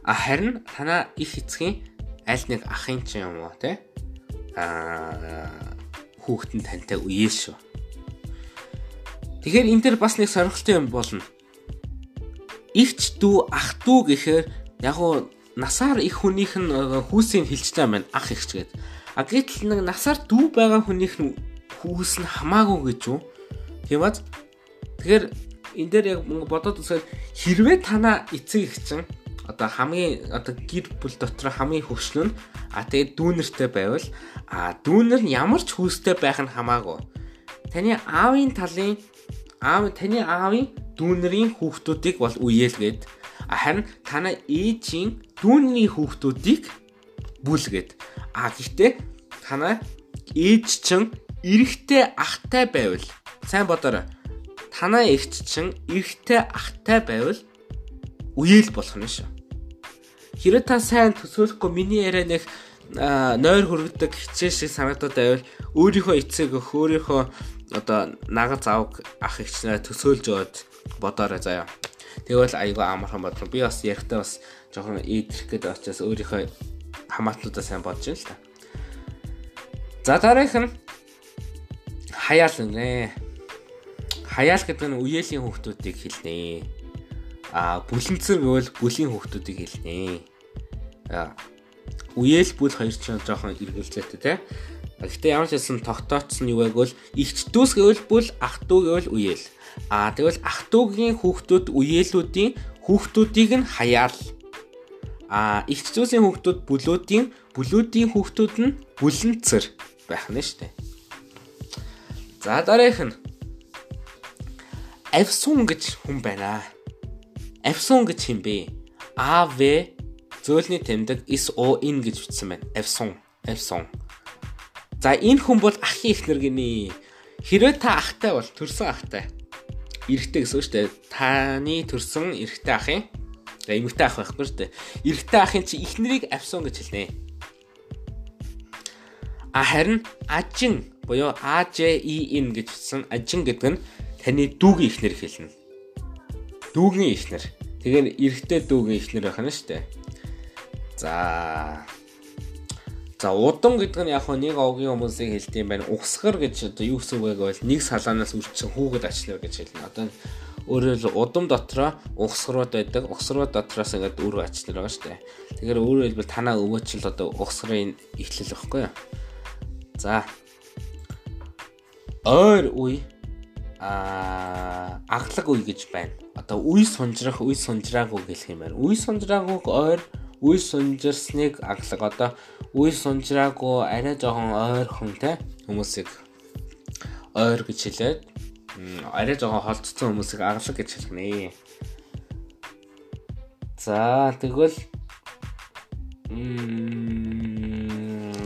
А харин танаа их эцгийн аль нэг ахын ч юм уу те а хүүхэд нь тантай үеэл шүү. Тэгэхээр энэ дэр бас нэг сонирхолтой юм болно. Игч дүү ах дүү гэхээр яг уу насаар их хүнийх нь хүүсийг хилчтэй байна ах ихч гээд. А гэтэл нэг насаар дүү байгаа хүнийх нь хүүс нь хамаагүй гэж юу? Тийм баз. Тэгэхээр энэ дээр яг бодоод үзэхэд хэрвээ танаа эцэг их чинь одоо хамгийн одоо гэр бүл дотор хамгийн хөвшнө нь а тэгээд дүүнертэй байвал а дүүнер нь ямар ч хүүстэй байх нь хамаагүй. Таны аавын талын аав таны аавын дүүнерийн хүүхдүүдийг бол үеэлгээд харин танаа ээжийн дүүний хүүхдүүдийг бүлгээд а гэхдээ танаа ээж чинь эрэгтэй ахтай байвал сайн бодоорой. Танаа эгч чинь эрэгтэй ахтай байвал үеэл болох нь шүү. Хэрэг та сайн төсөөлөхгүй миний яриа нэг нойр хөргөдөг хичээл шиг санагдаад байвал өөрийнхөө эцэг өх өөрийнхөө одоо нагаз авг ах эгчнээ төсөөлж яваад бодоорой заяа. Тэгвэл айгүй амархан бодлоо. Би бас ярихтаа бас жоохон ийдэрх гэдэг учраас өөрийнхөө хамаатлуудаа сайн бодож байна л та. За дараах нь хаяал нэ. Хаяал гэдэг нь үеэлийн хүүхдүүдийг хэлнэ. А бүлэнцэр гэвэл бүлийн хүүхдүүдийг хэлнэ. А үеэл бүл хоёр ч жоохон эргэлзээтэй те. Гэхдээ ямар ч хэлсэн тогтооцсон юу байг бол ихч дүүс гэвэл бүл ах дүү гэвэл үеэл. А тэгвэл ах дүүгийн хүүхдүүд үеэлүүдийн хүүхдүүдийг нь хаяал. А ихч дүүсийн хүүхдүүд бүлүүдийн бүлүүдийн хүүхдүүд нь бүлэнцэр байх нь дээ. За дараах нь Эвсун гэж хүн байна. Эвсун гэж юм бэ? АВ зөөлний тэмдэг SON гэж бичсэн байна. Эвсун, Эвсун. За энэ хүн бол ахын ихнэр гинэ. Хэрвээ та ахтай бол төрсөн ахтай. Эрэгтэй гэсэн шүү дээ. Таны төрсөн эрэгтэй ахын За эмэгтэй ах байхгүй шүү дээ. Эрэгтэй ахын чи ихнэрийг авсан гэж хэлнэ. А харин ажин буюу AJEN гэж утсан ажин гэдэг нь таны дүүгийн ихнэр хэлнэ. Дүүгийн ихнэр. Тэгэхээр эрэгтэй дүүгийн ихнэр байх нь шүү дээ. За. За удан гэдэг нь яг хөө нэг овгийн хүмүүсийн хэлт юм байна. Угсгар гэж одоо юу гэсэн үг байг бол нэг салаанаас үрчсэн хүүхэд ачлаа гэж хэлнэ. Одоо өөрөөр хэл удам дотроо угсгарууд байдаг. Угсгарууд дотроос ингээд өрөө ачлаа байгаа шүү дээ. Тэгэхээр өөрөөр хэлбэл танаа өвөөчл одоо угсгарын эхлэл байхгүй юу? За. Ойр үе а аглаг үе гэж байна. Одоо үе сунжрах, үе сунжраагүй гэх юм байна. Үе сунжраагүйг ойр, үе сунжирсныг аглаг. Одоо үе сунжраагүй арай жоохон ойрхон те хүмүүсийг ойр гэж хэлээд арай жоохон холцсон хүмүүсийг аглаг гэж хэлнэ. За тэгвэл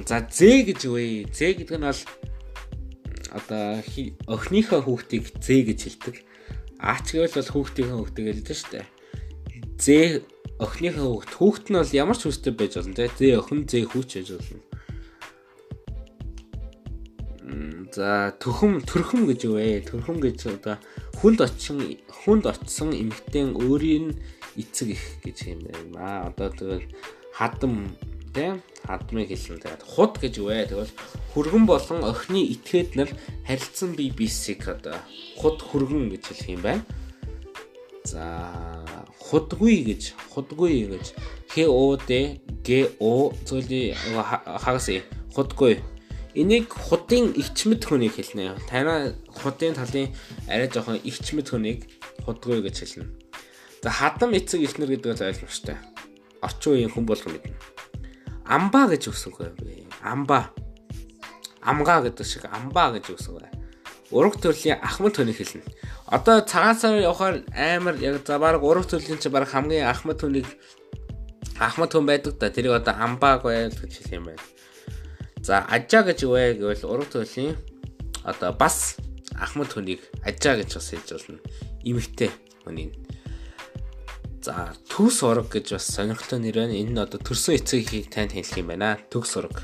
за зэ гэж үе. Зэ гэдэг нь бол одоо охиныхоо хүүхдийг зээ гэж хэлдэг. Аач гэвэл бол хүүхдийнхээ хүүхдээ хэлдэг шүү дээ. Зээ охиныхоо хүүхд хүүхд нь бол ямар ч хүстэй байж болно те. Зээ охин зээ хүүч байж болно. За төхөм төрхөм гэж юу вэ? Төрхөм гэж одоо хүнд очин хүнд очсон эмэгтэй өөрийн эцэг их гэж юм байна. Одоо тэгэл хадам тийм хадмыг хэлсэн. Тэгээд худ гэж вэ? Тэгвэл хүргэн болон охины этгээд нар харилцсан бие биесийг одоо худ хүргэн гэж хэлэх юм байна. За худгүй гэж худгүй гэж х о д г о зүйлий хагас худгүй Энийг худын ичмэд хүнийг хэлнэ. Танай худын талын арай жоохон ичмэд хүнийг худгүй гэж хэлнэ. За хадам эцэг ихнэр гэдэг бол ойлгомжтой. Орчин үеийн хүн болгон мэднэ. Амбаа гэж үгсэв бай. Амбаа. Амгаа гэдэг шиг амбаа гэж үгсэв бай. Ураг төрлийн ахмад хүнийг хэлнэ. Одоо цагаан сараар явахаар амар яг за баг ураг төрлийн чи баг хамгийн ахмад хүнийг ахмад хүн байдаг да. Тэрийг одоо амбааг байл гэж хэлэх юм байна. За ажаа гэж вэ гэвэл ураг төрлийн одоо бас ахмад хүнийг ажаа гэж бас хэлж болно. Имэгтэй хүнийг. За төс ураг гэж бас сонирхолтой нэр байна. Энэ нь одоо төрсөн эцэгийг танд хэлэх юм байна. Төгс ураг.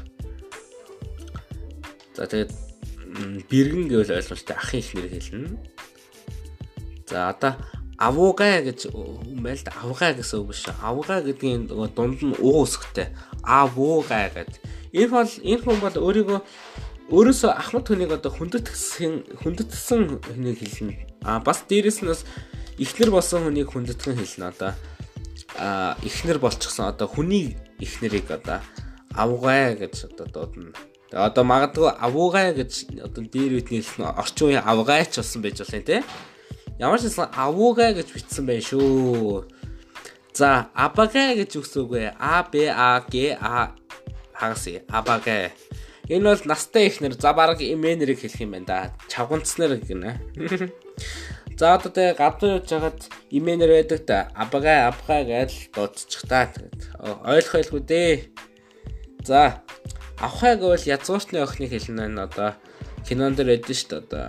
За тэгээд бэргэн гэвэл ойлгомжтой ахын их нэр хэлнэ. За одоо авуугай гэж юм байл да. Авуугай гэсэн үг биш. Авуугай гэдгийн дунд нь уу өсгтэй. Авуугай гэдэг Энэ бол энэ хүн бол өөрийгөө өөрөөсөө ахмад хүнийг одоо хүндэтгсэн хүндэтгсэн хүнийг хэлнэ. А бас дээрэс нь бас ихнэр болсон хүнийг хүндэтгэн хэлнэ одоо. А ихнэр болчихсон одоо хүний ихнэрийг одоо авгай гэж одоо дуудана. Тэгээ одоо магадгүй авуугай гэж одоо дээр үтний хэлсэн орчин үеийн авгайч болсон байж юм те. Ямар ч хэлсэн авуугай гэж бичсэн байх шүү. За абагай гэж үгс үгүй. А Б А Г А хагас абагэ. Энэ бол настай ихнэр за баг имэнэрийг хэлэх юм байна да. Чавганцнэр гинэ. За одоо тэгээ гадуур явж хагаад имэнэр байдаг да. Абага абга гэж дуудчих та. Ойлгох байлгүй дээ. За авхай гэвэл язгууртны охиныг хэлнэ нь одоо кинонд дэр эдэн шүү дээ одоо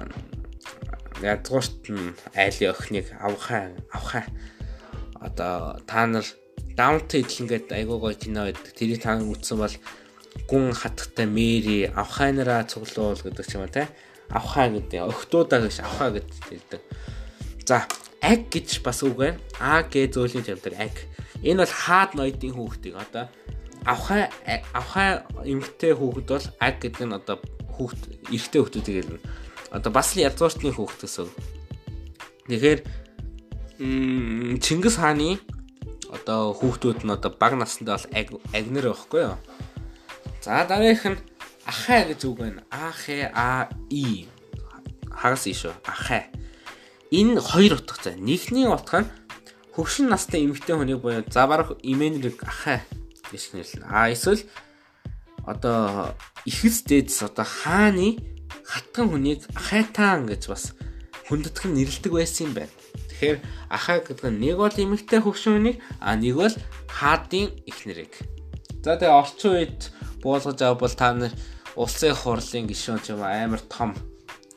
язгуурт нь айлын охиныг авхай авхай одоо та нар даунт идэлнгээд айгуу гоё кино байдаг. Тэрийг та үзсэн бол гүн хатгатай Мэри авхайнараа цуглуул гэдэг ч юм уу те. Авхай гэдэг охтуудаа гэж авхай гэж хэлдэг. За аг гэж бас үг байна. А г зөөлөний тавьдаг аг. Энэ бол хаад ноёдын хүүхдийг одоо авхай авхай эмгтэй хүүхэд бол аг гэдэг нь одоо хүүхд эрэгтэй хүүхдүүдийг хэлнэ. Одоо бас л язгууртны хүүхд гэсэн. Тэгэхээр Чингис хааны одоо хүүхдүүд нь одоо баг насндаа бол агнэр байхгүй юу? За дараагийнх нь ахаа гэж үг байна. Ахэ а и хагас ишөө ахаа. Энэ хоёр утгатай. Нэгний утга нь хөвшин настай эмэгтэй хүний буюу за барах имэнэрэг ахаа гэж нэрлэнэ. А эсвэл одоо ихэс дээдс одоо хааны хатган хүнийг ахайтаан гэж бас хүндэтгэн нэрлдэг байсан юм байна. Тэгэхээр ахаа гэдэг нь нэг бол эмэгтэй хөвшин хүнийг а нэг бол хаадын эхнэрийг. За тэгээ орчин үед буулгаж авбал та нар улсын хурлын гишүүн ч юм амар том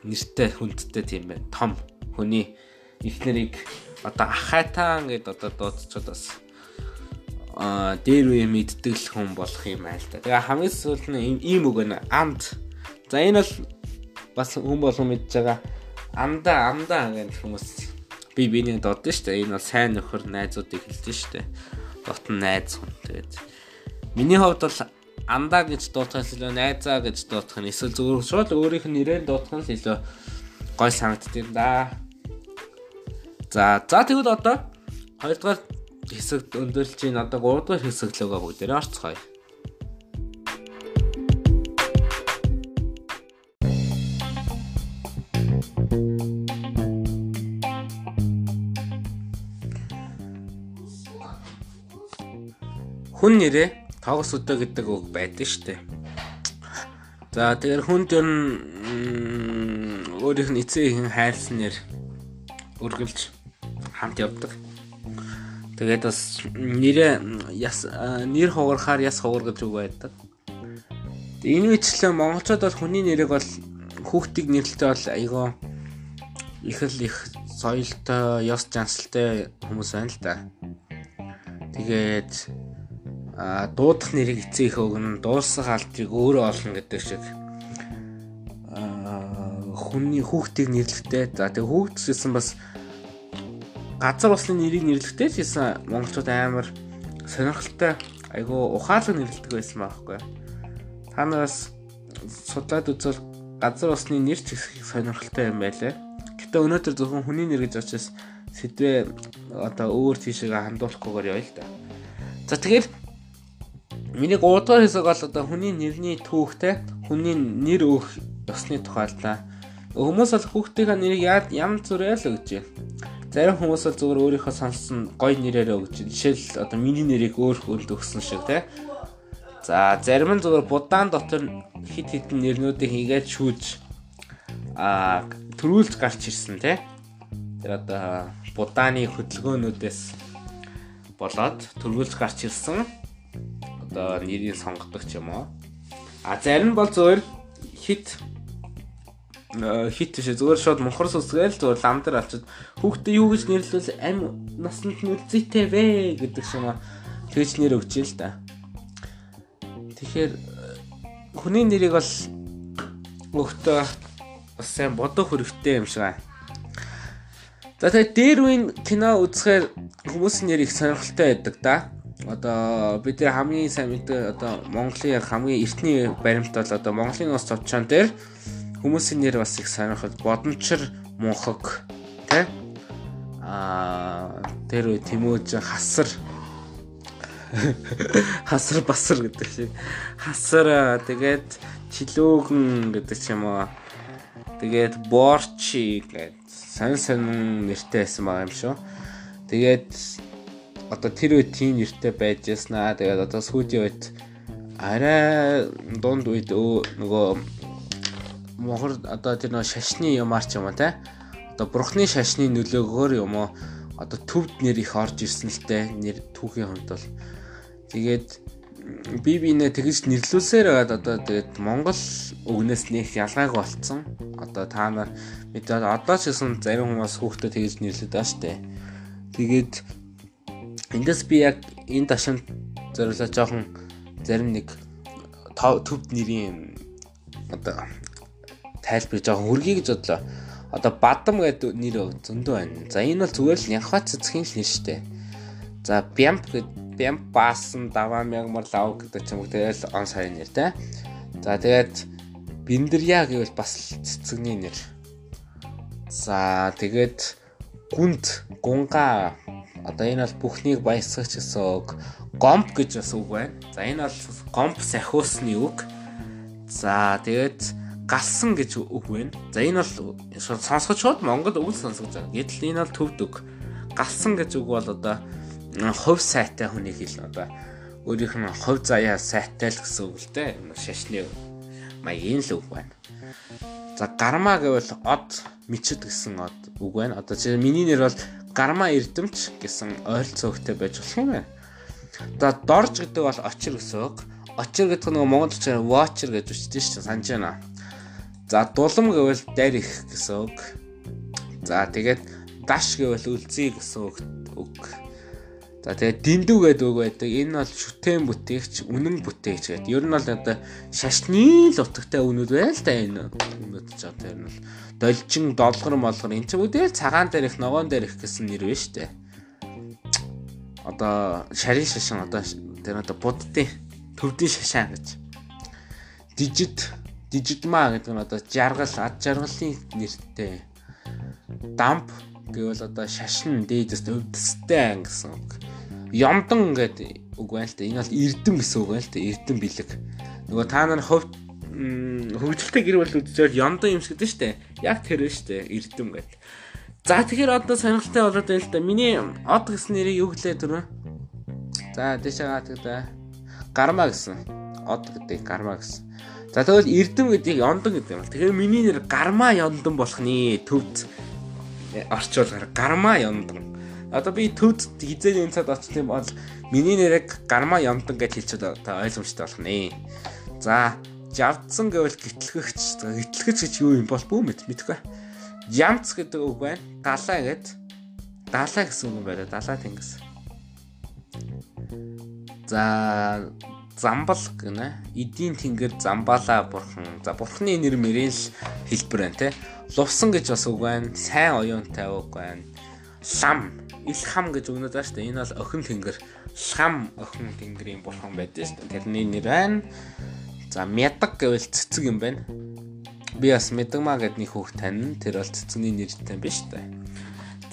нэртэй хүндтэй тийм байна. Том хүний ихнэрийг одоо ахайтаан гэд одоо дуудчиход бас а дээр үе мэддэг л хүн болох юм аа л да. Тэгээ хамгийн сүүлд нь ийм үг байна. Амд. За энэ бол бас хүн болгон мэдж байгаа. Амда амда гэх хүмүүс би бинийг додсон шүү дээ. Энэ бол сайн нөхөр найзуудыг хэлж шүү дээ. Дотн найз хүн. Тэгээд миний хувьд бол андаа гэж дуудахаас илүү найзаа гэж дуудах нь эсвэл зөвхөн шууд өөрийнх нь нэрээр дуудах нь илүү гой санагддаг да. За за тэгвэл одоо хоёрдугаар хэсэгт өндөрлж чинь одоо гуравдугаар хэсэг лөгөө бүгдээрээ орцгоё. Хүн нэрээ тогос өдөө гэдэг үг байдаг дээ. За тэгэхээр хүнд ер нь өөрийнх нь эцэг ихэн хайрлсан нэр өргөлж хамт явдаг. Тэгээд бас нэрээ яс нэр хугарахаар яс хугар гэж үг байдаг. Энэ мэтлэн монголчууд бол хүний нэрийг бол хүүхдийг нэрлэлтэй бол айгаа их л их соёлтой, ёс жансалтай хүмүүс байна л да. Тэгээд а дуудах нэрийг эцэг их өгнө, дуусах алдрыг өөрөө олно гэдэг шиг хүний хүүхдийг нэрлэхтэй. За тэгээ хүүхд гэсэн бас газар усны нэрийг нэрлэхтэй ч гэсэн монголчууд амар сонирхолтой айгу ухаалаг нэрлэдэг байсан байхгүй. Та нараас судлаад үзвэл газар усны нэр ч их сонирхолтой юм байлаа. Гэтэ өнөөдөр зөвхөн хүний нэр гэж очиж сэдвээ одоо өөр тийшээ хандуулахгүйгээр явъя л да. За тэгэхээр миний 3 дахь хэсэг бол одоо хүний нэрний түүхтэй хүний нэр өөх ёсны тухайлтаа. Хүмүүс бол хүүхдийн нэрийг ям зүрээ л өгч байна. Зарим хүмүүс бол зүгээр өөрийнхөө сонссон гоё нэрээр өгч. Жишээл одоо миний нэрийг өөр хүнд өгсөн шиг те. За зарим нь зүгээр будаан дотор хит хитэн нэрнүүдийг хийгээд шүүж а төрүүлж гарч ирсэн те. Тэр одоо будааны хөдөлгөөнүүдээс болоод төрүүлж гарч ирсэн одоо нэрийг сонгодог ч юм уу. А зарим бол зөвөр хит хит биш зүгээр шууд мохор сүсгээл зүгээр лам дээр авчид хүүхдээ юу гэж нэрлэвэл ам насанд нь үлзийтэй вэ гэдэг шиг тэгж нэр өгч л да. Тэгэхээр хүний нэрийг бол өгтөө бас сайн бодох хэрэгтэй юм шиг аа. За тэгээд дээр үеийн кино үзэхээр хүмүүсийн нэр их сонирхолтой байдаг да. Одоо бид нар хамгийн сайн мэддэг одоо Монголын хамгийн эртний баримт бол одоо Монголын ус цовчон дээр хүмүүсийн нэр бас их сонирхол. Бодомчр мунхаг тэ? А тэр үе Тэмөөж хасар. Хасар басар гэдэг шиг. Хасар тэгээд чилөөгөн гэдэг ч юм уу. Тэгээд борчи гэдэг. Сонь сонь нэртэй байсан байгаа юм шүү. Тэгээд одоо тэр үед тийм нэртэй байж яснаа. Тэгээд одоо сүүлийн үед арай дунд үед нөгөө мохор одоо тэр нөгөө шашны юмар ч юм уу те. Одоо бурхны шашны нөлөөгөөр юм уу одоо төвд нэр их орж ирсэн л те. Нэр түүхийн хувьд бол тэгээд би бинэ тэгж нэрлүүлсээр байгаад одоо тэгээд Монгол үгнээс нэх ялгааг болцсон. Одоо та нар мэдээд одоо ч гэсэн зарим хүмүүс хүүхдэд тэгж нэрлэдэг ба штэ. Тэгээд эндээс би яг энэ ташаанд зориулаад жоохон зарим нэг төвд нэрийн одоо тайлбар жоохон хөргий гэж бодлоо. Одоо бадам гэдэг нэр зөндөө байна. За энэ бол зүгээр л нянхаа цэцгийн л нэр штэ. За бямп гэдэг бям баасан даваа мягмар лав гэдэг ч юм уу тэгэл он сайн нэр те. За тэгээд биндэрья гэвэл бас цэцэгний нэр. За тэгээд гүнд гунга одоо энэ бол бүхнийг баясгах гэсэн үг. Гомп гэж бас үг байна. За энэ бол гомп сахиусны үг. За тэгээд галсан гэж үг байна. За энэ бол сонсгож шууд Монгол үг сонсгож байгаа. Гэтэл энэ бол төвд үг. Галсан гэж үг бол одоо хувь сайтай хүний хэл одоо өөрийнх нь хувь заяа сайтай л гэсэн үг л дээ. Шашны маягийн л үг байна. За гарма гэвэл од мичэд гэсэн од үг байна. Одоо чи миний нэр бол гарма эрдэмч гэсэн ойролцоо өгтэй байж болох юм байна. Одоо дорж гэдэг бол очир гэсэн үг. Очир гэдэг нь Монгол хэлээр watcher гэж үчтэй шүү дээ. Санаж байна. За дулам гэвэл дарих гэсэн үг. За тэгээд даш гэвэл үлзий гэсэн үг. За тэгээд дэндүү гэдэг үг байдаг. Энэ бол шүтэн бүтээгч, үнэн бүтээгч гэдэг. Ер нь бол одоо шашны л утгатай үнүүд байл та энэ үнүүд ч одоо ер нь бол должин, долгор, молгор энэ ч үдээ цагаан дээр их, ногоон дээр их гэсэн нэр шүү дээ. Одоо шарын шашин одоо тэр одоо буддын төвдийн шашаа гэж. Дижит, дижитма гэдэг нь одоо жаргал, ад жаргалын нэртэй. Дамп гэвэл одоо шашин дээдээс өвдөстэй гэсэн үг Ямдан гэдэг үг байна л да. Энэ бол эрдэм гэсэн үг байна л да. Эрдэм бэлэг. Нөгөө та нар ховд хөгжилтэй гэр бүл үзчихвэл ямдан юмс гэдэг штэ. Яг тэр штэ. Эрдэм гэдэг. За тэгэхээр одоо сонирхолтой болоод байна л да. Миний од гэсэн нэрийг юу гэлээ түрүү? За дэшээ гаадаг да. Гарма гэсэн. Од гэдэг гарма гэсэн. За тэгвэл эрдэм гэдгийг ёндон гэдэг юм бол. Тэгэхээр миний нэр гарма ёндон болох нэ төвд орчуулгаар гарма ёндон. Одоо би төвд хизээ энэ цад очсон юм бол миний нэрийг гарма ямдан гэж хэлчихвэл та ойлгомжтой болох нэ. За, жавдсан гэвэл гитлэгч. Гитлэгч гэж юу юм бол бүү мэд мэдгүй. Ямц гэдэг үг байна. Далаа гэд. Далаа гэсэн үг юм байна. Далаа тэнгис. За, Замбал гэнэ. Эдийн тэнгэр Замбала бурхан. За бурханы нэр мэрийн л хэлбэр байна те. Лувсан гэж бас үг байна. Сайн оюунтай үг байна. Лам, Илхам гэж өгнөд байна шүү дээ. Энэ бол охин тэнгэр. Лам охин тэнгэрийн бурхан байдаг шүү дээ. Тэрний нэр байна. За мядаг гэвэл цэцэг юм байна. Би бас мэдгмаа гэд нэг хүүхд тань. Тэр бол цэцэгний нэртэй биш үү?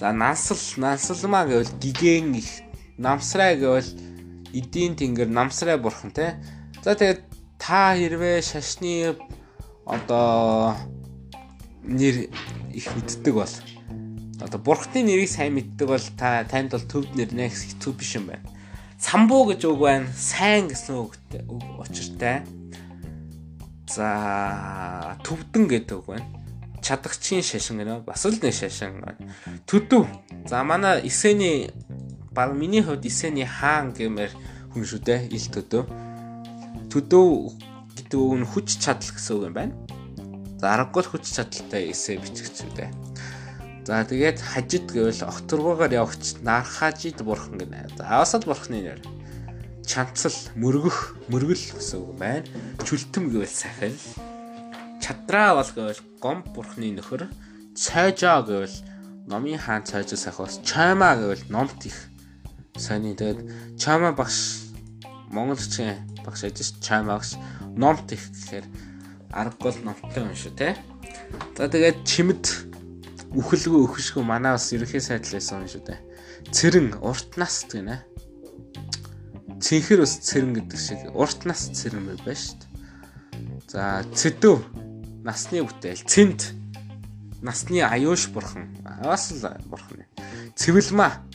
За нансал, нансалмаа гэвэл гигэн их. Намсрай гэвэл эдийн тэнгэр намсрай бурхан те. За тэгээд та хэрвээ шашны одоо нэр их мэддэг бол одоо бурхны нэрийг сайн мэддэг бол та танд бол төв нэр нэгс хэцүү биш юм байна. Самбуу гэж үг байна. Сайн гэсэн үг учиртай. За төвдөн гэдэг үг байна. Чадагчийн шашин гэнэ бас л нэг шашин. Төдөв. За манай эсэний баг миний хувьд эсэний хаан гэмээр хүн шүү дээ. Ил төдөө. Төдөө гэдэг үг нь хүч чадал гэсэн үг юм байна. За аргагүй хүч чадалтай эсэ бичгч шүү дээ. За тэгээд хажид гэвэл огторгоогаар явагч нархажид бурхан гэнэ. За авасад бурханы нэр. Чанцал, мөргөх, мөргөл гэсэн үг байна. Чүлтэм гэвэл сахил. Чадраа бол гэвэл гом бурханы нөхөр. Цайжаа гэвэл номын хаан цайжаа сахиос. Чаймаа гэвэл номт их Сайн тэгээд чама багш монголчийн багш ажиж чама багш номт их гэхээр аргагүй номтой юм шүү те. За тэгээд чимэд үхэлгүй өхөшгүй манай бас ерөхий сайдлайсан юм шүү дээ. Цэрэн урт нас гэнэ. Цэнхэр ус цэрэн гэдэг шиг урт нас цэрэн байна шүү дээ. За цэдв насны бүтээл цэнт насны аюуш бурхан бас л бурхан. Цэвэлма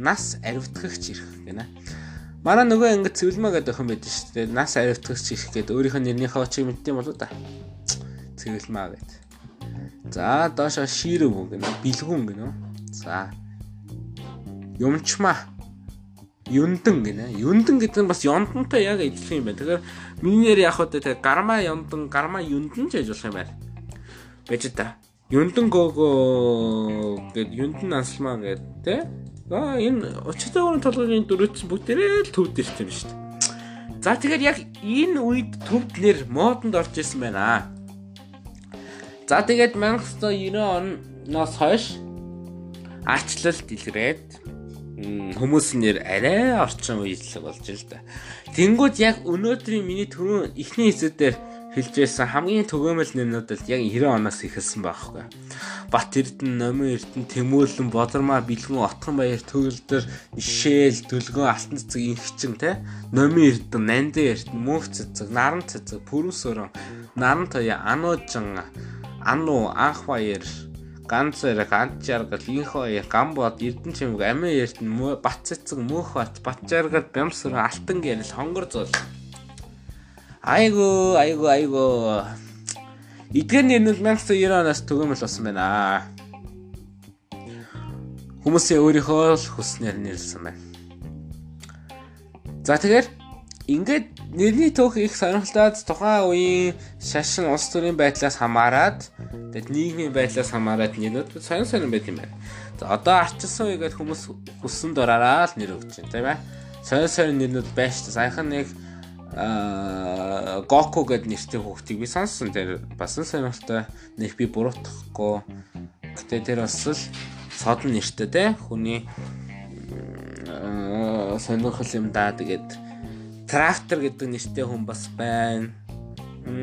нас аривтгагч ирэх гэнэ. Манай нөгөө ингэ цэвэлмэ гэдэг охин байдаг шүү дээ. Нас аривтгагч ирэх гэдэг өөрийнх нь нэрнийхээ очиг мэддэм болоо да. Цэвэлмэ гэдэг. За доошо ширэв гэнэ. Билгүн гэнэ. За. Юмчма. Юндан гэнэ. Юндан гэдэг нь бас ёндонтой яг адилхан юм байна. Тэгэхээр миний нэр яг хөө тэг гарма ёндан, гарма юндан ч ажиглах юм байна. Бэж та. Юндан гого гэд юндан ансалмаа гэд тэ Аа энэ очтой өрн толгойн дөрөвч бүгдээрээ л төвд ирсэн юм шүү дээ. За тэгэхээр яг энэ үед төвд нэр модонд орж исэн байна. За тэгээд 1990 оноос хойш арчлалт илрээд хүмүүс нэр арай орчин үеийнлэг болж ил да. Тэнгүүд яг өнөөдрийн миний түрүүн эхний хэсэгдэр хэлжсэн хамгийн төгөөмөл нэрнүүд л яг 90 оноос эхэлсэн байхгүй. Бат Эрдэнэ, Номын Эрдэнэ, Тэмүүлэн, Бодармаа, Бэлгэн, Отгон баяр, Төгөлдөр, Ишээл, Дөлгөн, Алтан цэцэг, Инхчин те. Номын Эрдэнэ, Нандин Эрдэнэ, Мөнх цэцэг, Наран цэцэг, Пүрүс өрөн, Наран тоя, Ануужин, Ану, Анх баяр, ганц жаргал инх хоёр гамбод эрдэн чимэг амин эрдэн бат цэцэг мөнх бат бат жаргал бямсэр алтан гэрэл хонгор зул Айгу, айгу, айгу. Эдгээр нэрнүүд 1990 оноос төгөөмөл болсон байна. Хүмүүсийн өөрийнхөө л хүснээр нэрлсэн байна. За тэгэхээр ингээд нэрний төөх их сонирхолтой тухайн үеийн шашин улс төрийн байдлаас хамаарат тэгэд нийгмийн байдлаас хамаарат нэрнүүд сонир сонир байт юм байна. За одоо арчилсан үегээд хүмүүс хүссэн дураараа л нэр өгч байна тийм ээ. Сонир сонир нэрнүүд байж та саяхан нэг аа Гоку гэд нэртэй хүүхдийг би сонссон. Тэр бас сонирхолтой. Нэг би буруутгахгүй. Гэтэ тэр бас л содон нэртэй те хүний сонирхол юм да. Тэгээд трактор гэдэг нэртэй хүн бас байна.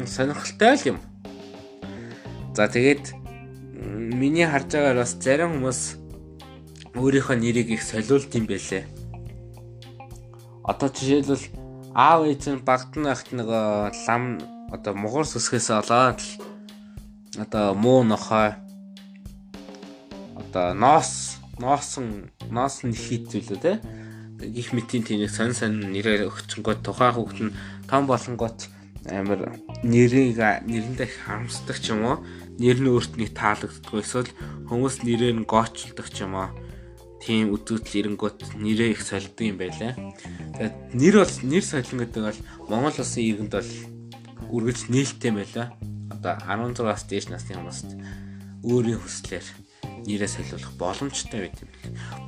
Сонирхолтой л юм. За тэгээд миний харж байгаагаар бас зарим хүмүүс өөрийнхөө нэрийг их солиулт юм байлээ. Одоо жишээлбэл аав ээж нь багт нахт нэг лам одоо мугар сүсгээс олоод одоо муу нохой одоо ноос ноосон ноос нь хийцүүлээ те. Гих мэтийн тэнийг сонь сонь нэрээр өгчөнгөө тухайн хүүхэд нь том болонгот амар нэрийг нэрэндээ харамсдаг ч юм уу нэр нь өөрт нэг таалагддаг эсвэл хүмүүс нэрээр нь гоочилдог ч юм уу тийм үзүүтэл эренгүүт нэрээ их солидог юм байлаа. Тэгээд нэр бол нэр солино гэдэг бол Монгол улсын иргэнд бол үргэлж нээлттэй байлаа. Одоо 16-аас дээш насны хүмүүст өөрийн хүслээр нэрээ солиулах боломжтой байт юм.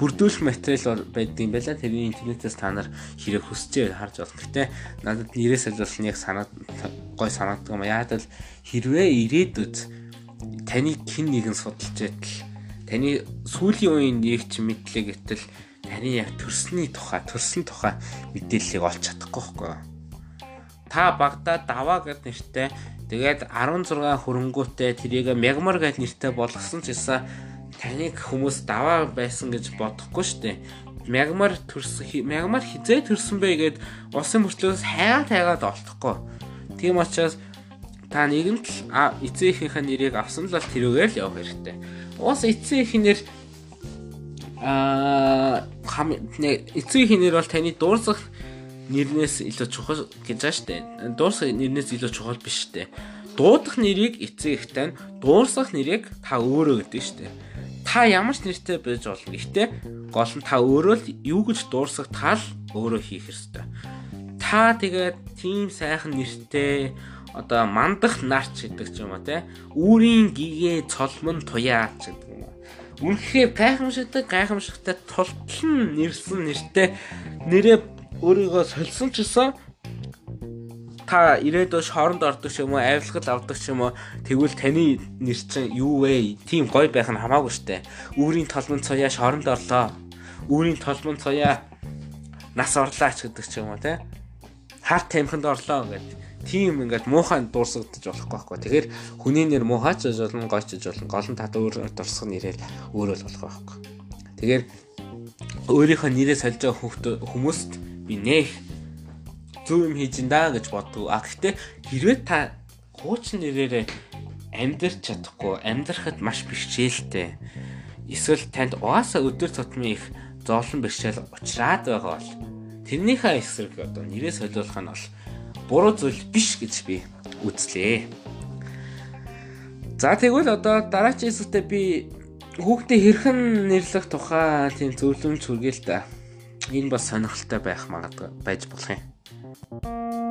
Бүрдүүлэх материал байдаг юм байла. Тэрний интернетээс та нар хэрэг хүсчээ харж болно. Гэтэ надад нэрээ солиулах нь яг санаад гой санагддаг юм. Яагаад л хэрвээ ирээдүйд таны хин нэгэн судалж байтал таны сүүлийн үеийн нэг ч мэдлэг гэтэл таны яг төрсний тухай, төрсөн тухай мэдээллийг олж чадахгүй байхгүй юу? Та багада даваа гэд нэртэй тэгээд 16 хөрөнгөтэй тэрийг мягмар гэд нэртэй болгосон ч гэсэн таныг хүмүүс даваа байсан гэж бодохгүй шүү дээ. Мягмар төрсөн мягмар хизээ төрсөн бэ гэд улсын мөрчлөөс хайгаа тайгаад олдохгүй. Тийм учраас та нэгэнт эцэгийнхээ нэрийг авсан л тэрүүгээр л явах хэрэгтэй. Уус эцэг ихнэр аа эцэг ихнэр бол таны дуурсах нэрнээс илүү чухал гэж байна штэ. Дуурсах нэрнээс илүү чухал биш штэ. Дуудах нэрийг эцэг ихтэй нь дуурсах нэрийг та өөрөө гэдэг штэ. Та ямар ч нэртэй байж болно. Гэхдээ гол нь та өөрөө л юу гэж дуурсах тал өөрөө хийх ёстой. Та тэгээд тийм сайхан нэртэй одоо мандах нарч гэдэг ч юм уу те. Үүрийн гэгээ цолмон туяач гэдэг үнэхээр гайхамшигтай гайхамшигтай тултлан нэрсэн нэртэй нэрээ өөрийгөө сольсон ч гэсэн та ирээдүйд шоронд ордог ч юм уу авилгал авдаг ч юм уу тэгвэл таны нэр чинь юу вэ? Тим гой байх нь хамаагүй штэ. Үүрийн толмон цоя шоронд орлоо. Үүрийн толмон цоя нас орлаач гэдэг ч юм уу те. Харт тамхинд орлоо гэдэг тийм ингээд муухай дуурсагдаж болохгүй байхгүй. Тэгэхээр хүний нэр муухайч гэж болно, гойч гэж болно. Гол нь тат өөр дурсах нэрээр өөрөө л болох байхгүй. Тэгэхээр өөрийнхөө нэрээ сольж байгаа хүмүүст би нэх зөв юм хийж инда гэж боддог. А гэхдээ хэрвээ та хуучин нэрээрээ амьдрч чадахгүй, амьдрахад маш бэрхшээлтэй. Эсвэл танд угаасаа өдөр тутмын их зовлон бэрхшээл учраад байгаа бол тэрнийхээ эсрэг одоо нэрээ солиулах нь бол буруу зүйл биш гэж би үзлээ. За тэгвэл одоо дараагийн хэсэгтээ би хүүхдээ хэрхэн нэрлэх тухай тийм зөвлөмж хүргээл та. Энэ бас сонирхолтой байх магадгүй байж болох юм.